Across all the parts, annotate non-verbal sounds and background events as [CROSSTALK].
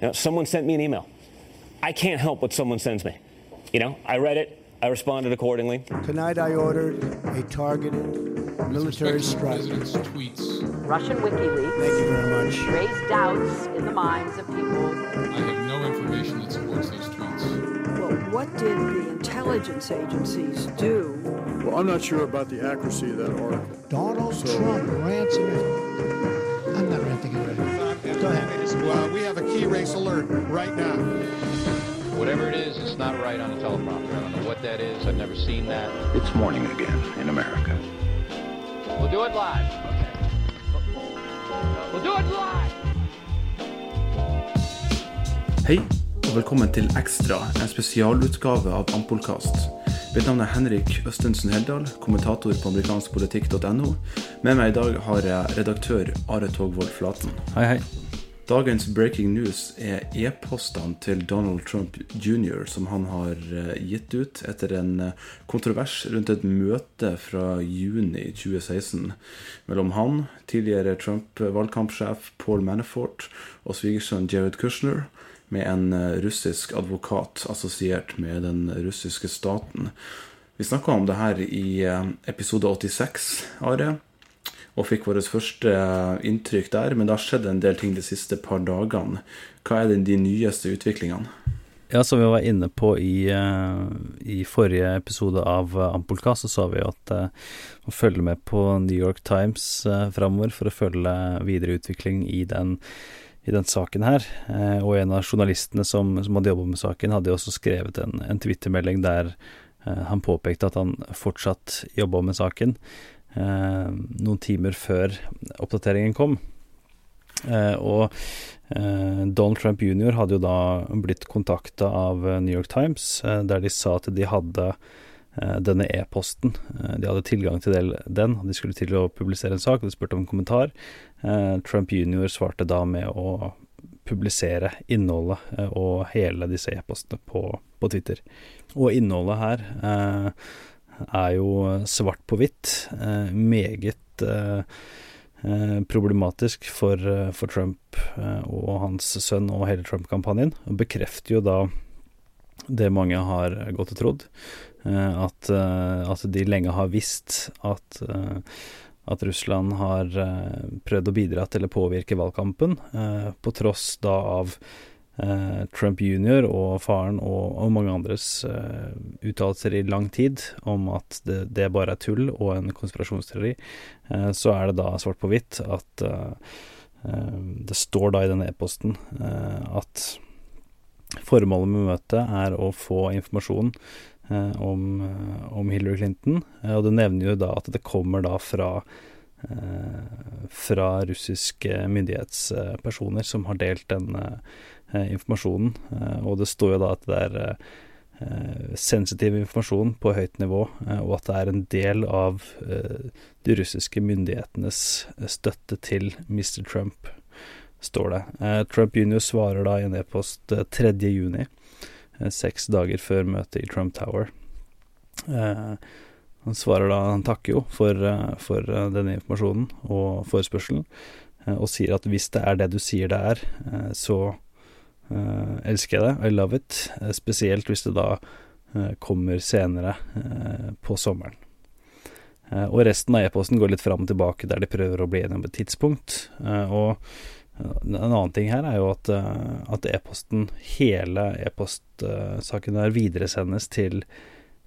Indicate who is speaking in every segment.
Speaker 1: You know, someone sent me an email. I can't help what someone sends me. You know, I read it, I responded accordingly.
Speaker 2: Tonight I ordered a targeted military strike.
Speaker 3: President's tweets.
Speaker 4: Russian WikiLeaks
Speaker 2: Thank you very much.
Speaker 4: raised doubts in the minds of people.
Speaker 3: I have no information that supports those tweets.
Speaker 5: Well, what did the intelligence agencies do?
Speaker 6: Well, I'm not sure about the accuracy of that article.
Speaker 2: Donald Trump ransoming. I'm not renting it right Go ahead.
Speaker 7: Well, we have a key race alert right now.
Speaker 8: Whatever it is, it's not right on a teleprompter. I don't know what that is. I've never seen that.
Speaker 9: It's morning again in America.
Speaker 8: We'll do it live. We'll do it live.
Speaker 10: Hei, og velkommen til Ekstra, en spesialutgave av Ampolkast. Mitt navn er Henrik Østensen Heldal, kommentator på amerikanskpolitikk.no. Med meg i dag har jeg redaktør Are Togvold Flaten.
Speaker 11: Hei, hei.
Speaker 10: Dagens breaking news er e-postene til Donald Trump jr. som han har eh, gitt ut etter en eh, kontrovers rundt et møte fra juni 2016 mellom han, tidligere Trump-valgkampsjef Paul Manafort og svigersønn Jared Kushner med en eh, russisk advokat assosiert med den russiske staten. Vi snakka om det her i episode 86, Are, og fikk vårt første eh, inntrykk der. Men det har skjedd en del ting de siste par dagene. Hva er de nyeste utviklingene?
Speaker 11: Ja, som vi var inne på i, eh, i forrige episode av Ampolka, så sa vi at man følger følge med på New York Times framover for å følge videre utvikling i den, i den saken her. Eh, og en av journalistene som, som hadde jobba med saken, hadde også skrevet en, en twittermelding der eh, han påpekte at han fortsatt jobba med saken. Eh, noen timer før oppdateringen kom. Eh, og eh, Donald Trump jr. hadde jo da blitt kontakta av New York Times, der de sa at de hadde denne e-posten. De hadde tilgang til den, de skulle til å publisere en sak, og de spurte om en kommentar. Trump jr. svarte da med å publisere innholdet og hele disse e-postene på, på Twitter. Og innholdet her er jo svart på hvitt. Eh, meget eh, eh, problematisk for, Trump og hans sønn og hele Trump-kampanjen. Og bekrefter jo da det mange har gått og trodd. at, at de lenge har visst at at Russland har prøvd å bidra til å påvirke valgkampen, på tross da av Trump jr. og faren og, og mange andres uh, uttalelser i lang tid om at det, det bare er tull og en konspirasjonsteori, uh, så er det da svart på hvitt at uh, eh, det står da i denne e-posten eh, at formålet med møtet er å få informasjon eh, om, eh, om Hillary Clinton, eh, og det nevner jo da at det kommer da fra eh, fra russiske myndighetspersoner som har delt eh, informasjonen, eh, og det står jo da at det er eh, sensitiv informasjon på høyt nivå, eh, og at det er en del av eh, de russiske myndighetenes eh, støtte til Mr. Trump, står det. Eh, Trump jr. svarer da i en e-post eh, 3. juni, eh, seks dager før møtet i Trump Tower. Eh, han svarer da, han takker jo for, eh, for eh, denne informasjonen og forespørselen, eh, og sier at hvis det er det du sier det er, eh, så eh, elsker jeg det, I love it, Uh, spesielt hvis det da uh, kommer senere på sommeren. Og resten av e-posten går litt fram og tilbake der de prøver å bli enige om et tidspunkt, og en annen ting her er jo at, at e-posten, hele e-postsaken der, videresendes til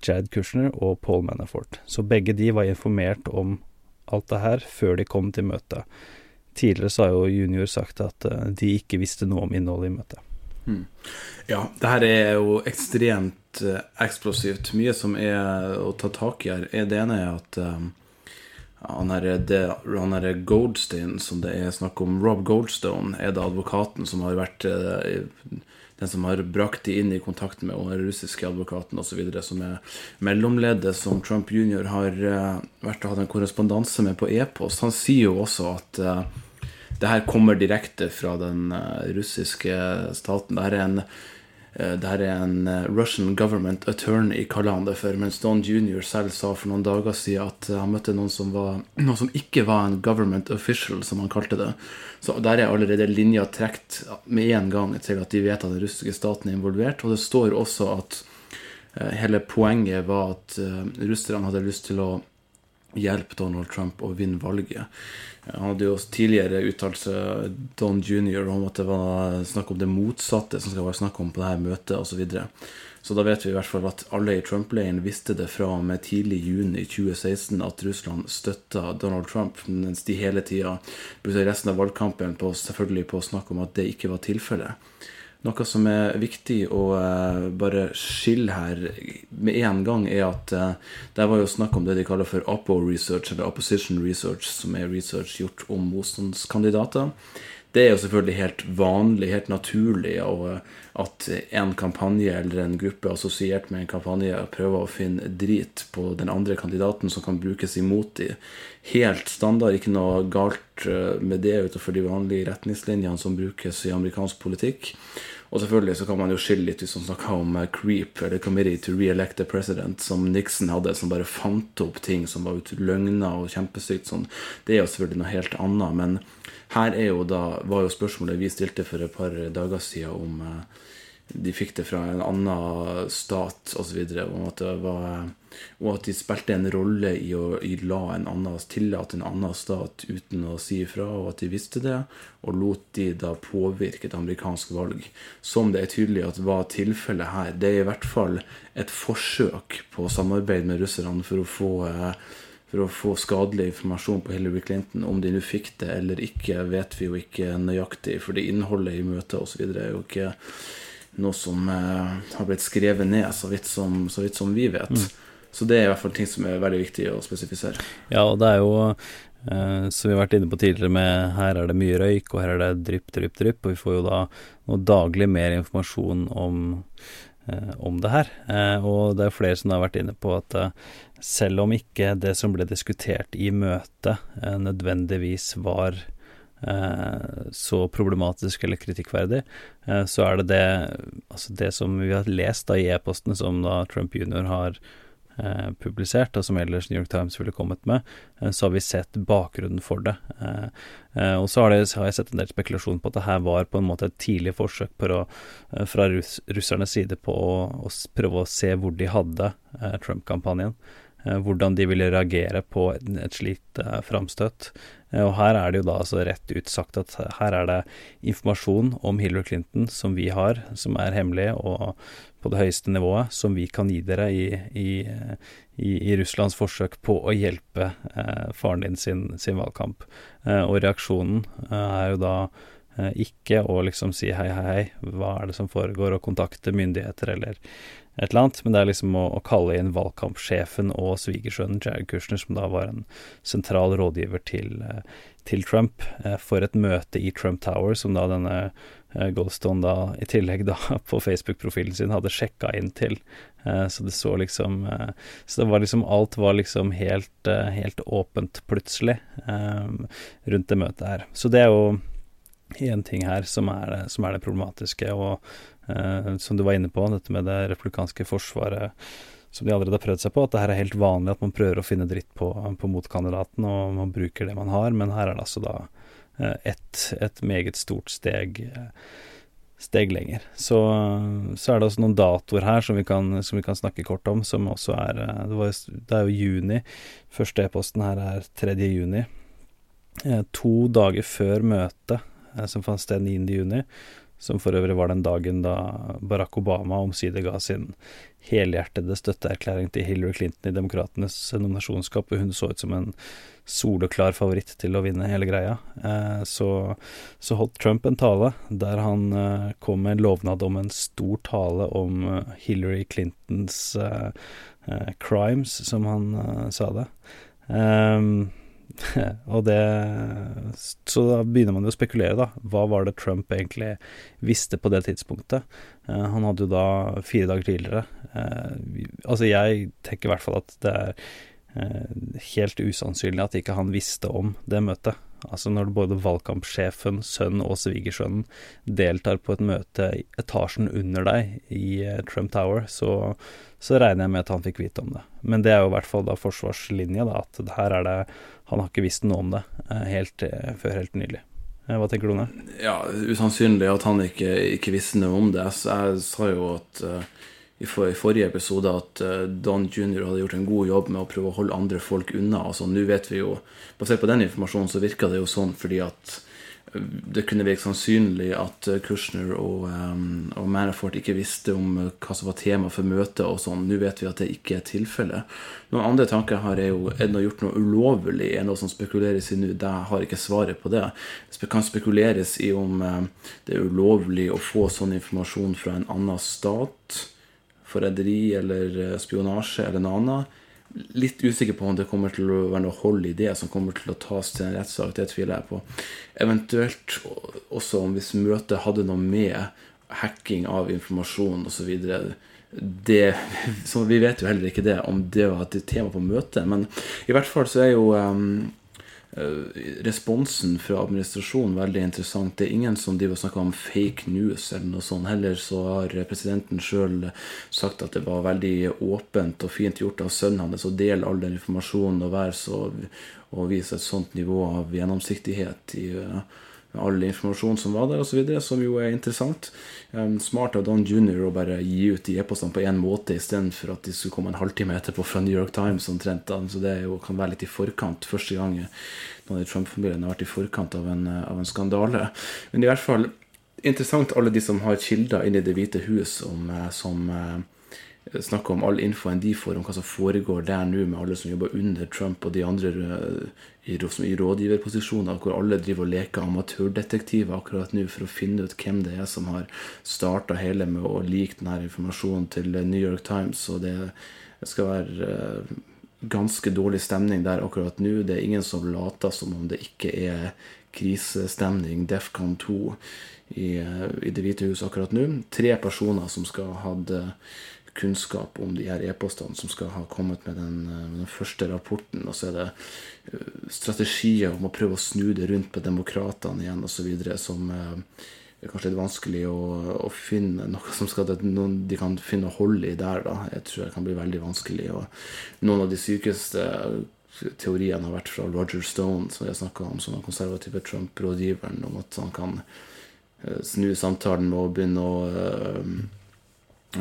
Speaker 11: Jad Kushner og Paul Manafort. Så begge de var informert om alt det her før de kom til møtet. Tidligere så har jo junior sagt at eh, de ikke visste noe om innholdet i møtet.
Speaker 10: Hmm. Ja, det her er jo ekstremt eh, eksplosivt. Mye som er å ta tak i her. Er Det ene er at han her, det, han er Goldstein, som det er snakk om, Rob Goldstone, er det advokaten som har vært eh, den som har brakt de inn i kontakt med den russiske advokaten osv., som er mellomleddet som Trump jr. har eh, vært og hatt en korrespondanse med på e-post. Han sier jo også at eh, det her kommer direkte fra den eh, russiske staten. Det her er en det her er en Russian government attorney, kaller han det for. Mens Don jr. selv sa for noen dager siden at han møtte noen som, var, [CLEARS THROAT] noen som ikke var en government official, som han kalte det. Så der er allerede linja trukket med en gang til at de vet at den russiske staten er involvert. Og det står også at hele poenget var at russerne hadde lyst til å hjelpe Donald Trump å vinne valget. Han hadde jo tidligere uttalt seg, Don jr., om at det var snakk om det motsatte som skal være snakk om på dette møtet, osv. Så, videre. så da vet vi i hvert fall at alle i Trump-leiren visste det fra og med tidlig juni 2016 at Russland støtta Donald Trump, mens de hele tida brukte resten av valgkampen på, selvfølgelig på å snakke om at det ikke var tilfellet. Noe som er viktig å uh, bare skille her med en gang, er at uh, det var jo snakk om det de kaller for Oppo research, eller opposition research, som er research gjort om motstandskandidater. Det er jo selvfølgelig helt vanlig, helt naturlig, uh, at en kampanje eller en gruppe assosiert med en kampanje prøver å finne drit på den andre kandidaten som kan brukes imot dem. Helt standard, ikke noe galt med det utenfor de vanlige retningslinjene som brukes i amerikansk politikk. Og selvfølgelig så kan man jo skille litt hvis man snakker om uh, Creep, eller Committee to Re-elect the President, som Nixon hadde, som bare fant opp ting som var løgner og kjempesykt sånn. Det er jo selvfølgelig noe helt annet. Men her er jo da, var jo spørsmålet vi stilte for et par dager siden om uh, de fikk det fra en annen stat osv. Og, at og at de spilte en rolle i å i la en annen, tillate en annen stat uten å si ifra, og at de visste det, og lot de da påvirke et amerikansk valg. Som det er tydelig at var tilfellet her. Det er i hvert fall et forsøk på samarbeid med russerne for å få for å få skadelig informasjon på Hillary Clinton. Om de nå fikk det eller ikke, vet vi jo ikke nøyaktig, for det innholdet i møtet osv. er jo ikke noe som eh, har blitt skrevet ned, så vidt som, så vidt som vi vet. Mm. Så det er i hvert fall ting som er veldig viktig å spesifisere.
Speaker 11: Ja, og det er jo eh, som vi har vært inne på tidligere med her er det mye røyk, og her er det drypp, drypp, drypp, og vi får jo da noe daglig mer informasjon om, eh, om det her. Eh, og det er flere som har vært inne på at selv om ikke det som ble diskutert i møtet nødvendigvis var så problematisk eller kritikkverdig, eh, så er det det, altså det som vi har lest da i e-postene som da Trump jr. har eh, publisert, og som ellers New York Times ville kommet med, så har vi sett bakgrunnen for det. og så har, jeg sett en del spekulasjon på at det her var på en måte et tidlig forsøk å, fra russ, russernes side på å, å, prøve å se hvor de hadde Trump-kampanjen. Hvordan de ville reagere på et, slikt framstøt. Eh, og her er det jo da altså rett ut sagt at her er det informasjon om Hillary Clinton som vi har, som er hemmelig og på det høyeste nivået, som vi kan gi dere i, i, i, i Russlands forsøk på å hjelpe eh, faren din sin, sin valgkamp. Eh, og reaksjonen eh, er jo da eh, ikke å liksom si hei, hei, hei, hva er det som foregår, og kontakte myndigheter eller et eller annet, men det er liksom å, å kalle inn valgkampsjefen og svigersønnen Jared Kushner, som da var en sentral rådgiver til, eh, til Trump, eh, for et møte i Trump Tower, som da denne eh, Goldstone da i tillegg da [LAUGHS] på Facebook-profilen sin hadde sjekka inn til. Så det så liksom Så det var liksom Alt var liksom helt, helt åpent plutselig rundt det møtet her. Så det er jo én ting her som er, som er det problematiske. og som du var inne på, dette med det republikanske forsvaret som de allerede har prøvd seg på, at det her er helt vanlig at man prøver å finne dritt på, på motkandidaten, og man bruker det man har, men her er det altså da eh, et, et meget stort steg steg lenger. Så, så, er det også noen datoer her som vi, kan, som vi kan snakke kort om, som også er eh, Det, var, det er jo juni. Første e-posten her er 3. juni. To dager før møtet, som fant sted 9. juni, som for øvrig var den dagen da Barack Obama omsider ga sin helhjertede støtteerklæring til Hillary Clinton i Demokratenes nominasjonskap, og hun så ut som en soleklar favoritt til å vinne hele greia. Eh, så, så, holdt Trump en tale der han eh, kom med en lovnad om en stor tale om eh, Hillary Clintons crimes, som han sa det. [LAUGHS] Og det Så da begynner man jo å spekulere, da. Hva var det Trump egentlig visste på det tidspunktet? Uh, han hadde jo da fire dager tidligere uh, Altså, jeg tenker i hvert fall at det er uh, helt usannsynlig at ikke han visste om det møtet. Altså når både valgkampsjefen, sønnen og svigersønnen deltar på et møte i etasjen under deg i Trump Tower, så, så, regner jeg med at han fikk vite om det. Men det er jo i hvert fall da forsvarslinja, da, at her er det Han har ikke visst noe om det helt, før helt nylig. Hva tenker du om det?
Speaker 10: Ja, Usannsynlig at han ikke, ikke visste noe om det. Jeg sa jo at i, for, i, forrige episode at Don jr. hadde gjort en god jobb med å prøve å holde andre folk unna. Altså, Nå vet vi jo, Basert på den informasjonen så virker det jo sånn fordi at det kunne virke sannsynlig at eh, Kushner og, um, og, Manafort ikke visste om eh, hva som var tema for møtet og sånn. Nå vet vi at det ikke er tilfellet. Noen andre tanker har er jo Er det noe gjort noe ulovlig? Er det noe som spekuleres i nå? Jeg har ikke svaret på det. Det kan spekuleres i om det er ulovlig å få sånn informasjon fra en annen stat. Forræderi eller spionasje eller noe annet litt usikker på om det kommer til å være noe hold i det som kommer til å tas til en rettssak. Det tviler jeg på. Eventuelt også om hvis møtet hadde noe med hacking av informasjon osv. Det, så vi vet jo heller ikke det, om det var et tema på møtet. Men i hvert fall så er jo um, responsen fra administrasjonen veldig interessant. Det er ingen som driver og snakker om fake news eller noe sånt. Heller så har presidenten sjøl sagt at det var veldig åpent og fint gjort av sønnen hans å dele all den informasjonen og være så og vise et sånt nivå av gjennomsiktighet i uh, all informasjon som var der, osv., som jo er interessant. Um, smart av Don Jr. å bare gi ut de e-postene på én måte istedenfor at de skulle komme en halvtime etterpå fra New York Times omtrent. Så det jo, kan være litt i forkant. Første gang noen i Trump-familien har vært i forkant av en, av en, skandale. Men i hvert fall interessant alle de som har kilder inn i Det hvite hus om, eh, som uh, snakke om all infoen de får om hva som foregår der nå, med alle som jobber under Trump og de andre eh, i, rådgiverposisjoner, hvor alle driver og leker amatørdetektiver akkurat nå for å finne ut hvem det er som har starta hele med å like denne informasjonen til New York Times. Og det skal være eh, ganske dårlig stemning der akkurat nå. Det er ingen som later som om det ikke er krisestemning, Defcon 2, i, eh, i Det hvite hus akkurat nå. Tre personer som skal ha hatt kunnskap om de her e-postene som skal ha kommet med den, eh, med den, første rapporten. Og så er det eh, strategier om å prøve å snu det rundt på demokratene igjen osv. som eh, er kanskje litt vanskelig å, å, finne noe som skal, noen, de kan finne hold i der. da, Jeg tror det kan bli veldig vanskelig. og Noen av de sykeste teoriene har vært fra Roger Stone, som jeg snakka om, som den konservative Trump-rådgiveren, om at han kan snu samtalen med å begynne å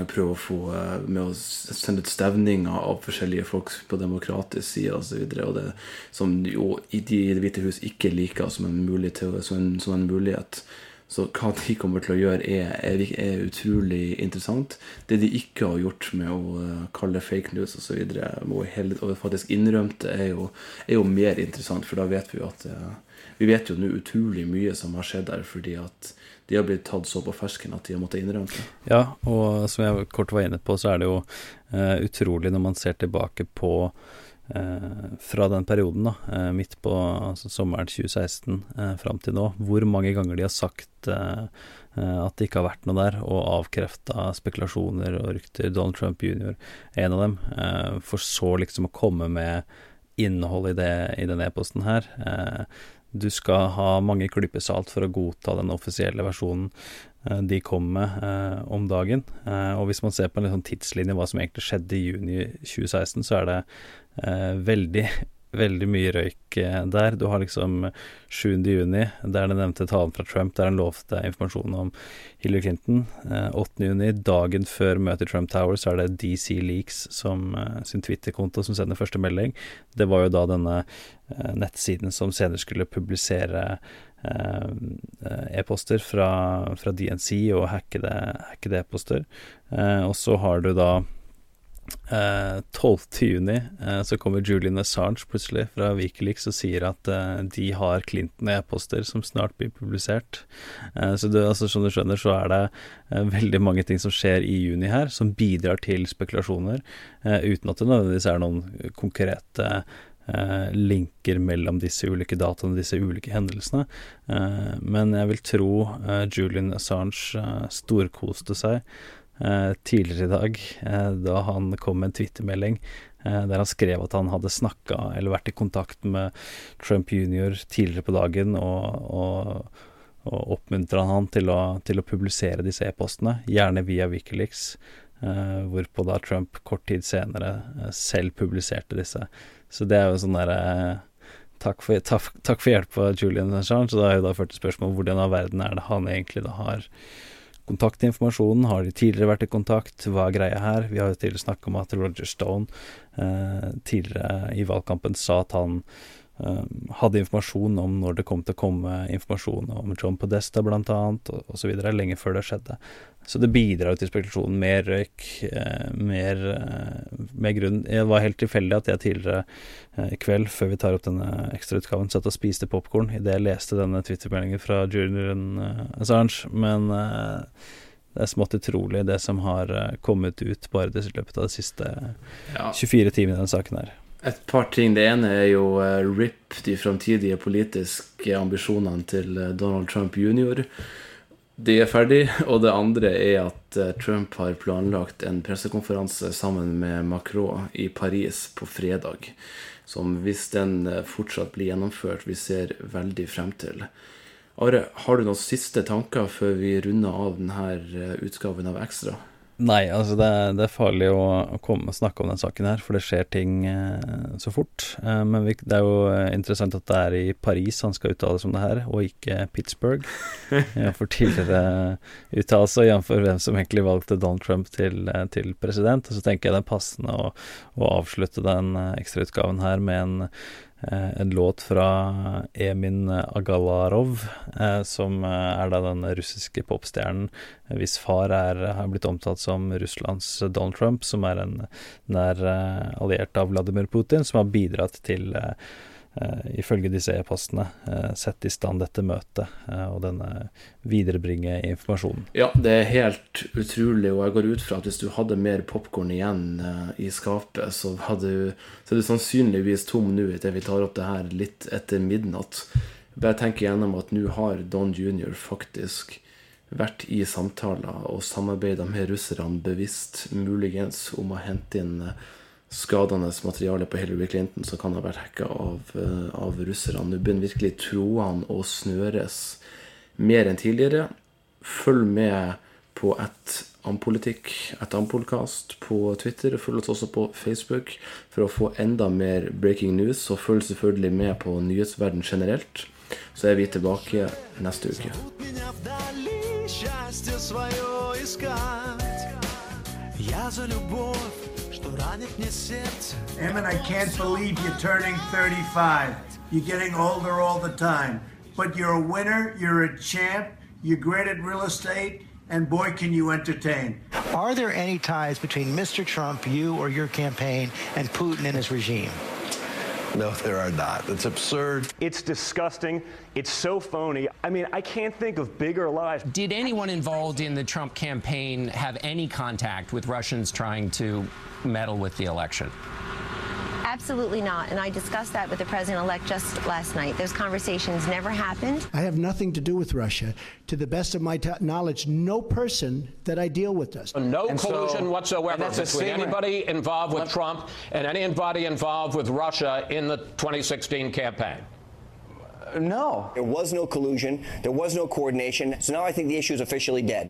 Speaker 10: prøve å få eh, med å sende ut stevninger av forskjellige folk på demokratisk side osv. Som jo i Det hvite hus ikke liker som en, mulighet, som, en, som en, mulighet. Så hva de kommer til å gjøre, er, er, er, utrolig interessant. Det de ikke har gjort med å eh, kalle fake news osv., og, og faktisk innrømte, er jo, er jo mer interessant. For da vet vi jo at eh, Vi vet jo nå utrolig mye som har skjedd der, fordi at de har blitt tatt så på fersken at de har måttet innrømme det.
Speaker 11: Ja, og som jeg kort var inne på, så er det jo uh, utrolig når man ser tilbake på uh, fra den perioden, da, uh, midt på altså, sommeren 2016 uh, fram til nå, hvor mange ganger de har sagt at det ikke har vært noe der, og avkrefta spekulasjoner og rykter. Donald Trump jr., en av dem, for så liksom å komme med innhold i, i denne e-posten her. Eh, du skal ha mange klyper for å godta den offisielle versjonen eh, de kom med eh, om dagen. Eh, og hvis man ser på en sånn tidslinje hva som egentlig skjedde i juni 2016, så er det eh, veldig veldig mye røyk eh, der. Du har liksom 7. juni, der den nevnte talen fra Trump, der han lovte informasjon om Hillary Clinton. 8. Eh, juni, dagen før møtet i Trump Tower, så er det DC Leaks som eh, sin Twitter-konto som sender første melding. Det var jo da denne nettsiden som senere skulle publisere e-poster fra, fra, DNC og hackede, hackede e-poster. og så har du da Uh, 12. juni uh, så kommer Julian Assange plutselig fra Wikileaks og sier at uh, de har Clinton-e-poster som snart blir publisert. Uh, så det, altså, som du skjønner, så er det veldig mange ting som skjer i juni her, som bidrar til spekulasjoner, uten at det nødvendigvis er noen konkrete linker mellom disse ulike dataene, disse ulike hendelsene. men jeg vil tro Julian Assange storkoste seg eh, tidligere i dag, eh, da han kom med en twittermelding eh, der han skrev at han hadde snakka eller vært i kontakt med Trump jr. tidligere på dagen, og, og, og oppmuntra han til å, til å publisere disse e-postene, gjerne via Wikileaks. Hvorpå da Trump kort tid senere selv publiserte disse. Så det er jo sånn derre takk, takk, takk for hjelpa, Julian Assange. Så da har jo da ført til spørsmål hvordan av verden er det han egentlig da har kontaktinformasjonen? Har de tidligere vært i kontakt? Hva er greia her? Vi har jo tidligere snakket om at Roger Stone tidligere i valgkampen sa at han hadde informasjon om når det kom til å komme informasjon om John Podesta og osv., lenge før det skjedde. Så det bidrar jo til spekulasjonen. Mer røyk, eh, mer, eh, mer grunn. Det var helt tilfeldig at jeg tidligere eh, i kveld, før vi tar opp denne ekstrautgaven, satt og spiste popkorn idet jeg leste denne Twitter-meldingen fra Julian Assange. Men det er smått utrolig, det som har kommet ut bare i løpet av de siste ja. 24 timene i denne saken her.
Speaker 10: Et par ting. Det ene er jo RIP, de framtidige politiske ambisjonene til Donald Trump jr. De er ferdig, [LAUGHS] og det andre er at eh, Trump har planlagt en pressekonferanse sammen med Macron i Paris på fredag. Som hvis den eh, fortsatt blir gjennomført, vi ser veldig frem til. Are, har du noen siste tanker før vi runder av denne eh, utgaven av Ekstra?
Speaker 11: Nei, altså det, det, er farlig å, å komme og snakke om den saken her, for det skjer ting eh, så fort. Eh, men vi, det er jo eh, interessant at det er i Paris han skal uttale seg om det her, og ikke Pittsburgh. [LAUGHS] Jf. tidligere uttalelser, jf. hvem som egentlig valgte Donald Trump til, eh, til, president. Og så tenker jeg det er passende å, å avslutte den eh, ekstrautgaven her med en en låt fra Emin Agalarov, eh, som eh, er da den russiske popstjernen hvis far er, har blitt omtalt som Russlands Donald Trump, som er en nær alliert av Vladimir Putin, som har bidratt til ifølge disse e-postene, uh, sette i stand dette møtet uh, og denne viderebringe informasjonen.
Speaker 10: Ja, det er helt utrolig, og jeg går ut fra at hvis du hadde mer popkorn igjen i skapet, så, hadde, så er du sannsynligvis tom nå idet vi tar opp det her litt etter midnatt. Bare tenk igjennom at nå har Don Junior faktisk vært i samtaler og samarbeida med russerne bevisst, muligens om å hente inn skadende materiale på Hillary Clinton som kan ha vært hacka av, uh, av russerne. Nå begynner virkelig trådene å snøres mer enn tidligere. Følg med på et Ampolitikk, et Ampolkast på Twitter. Følg oss også på Facebook for å få enda mer breaking news. Og følg selvfølgelig med på nyhetsverden generelt. Så er vi tilbake neste uke. Я за любовь
Speaker 12: Emin, I can't believe you're turning 35. You're getting older all the time. But you're a winner, you're a champ, you're great at real estate, and boy, can you entertain.
Speaker 2: Are there any ties between Mr. Trump, you, or your campaign, and Putin and his regime?
Speaker 13: No, there are not. It's absurd.
Speaker 14: It's disgusting. It's so phony. I mean, I can't think of bigger lies.
Speaker 15: Did anyone involved in the Trump campaign have any contact with Russians trying to meddle with the election?
Speaker 16: Absolutely not. And I discussed that with the president elect just last night. Those conversations never happened.
Speaker 2: I have nothing to do with Russia. To the best of my knowledge, no person that I deal with does.
Speaker 17: No and collusion so, whatsoever between anybody involved with Trump and anybody involved with Russia in the 2016 campaign.
Speaker 18: No. There was no collusion. There was no coordination. So now I think the issue is officially dead.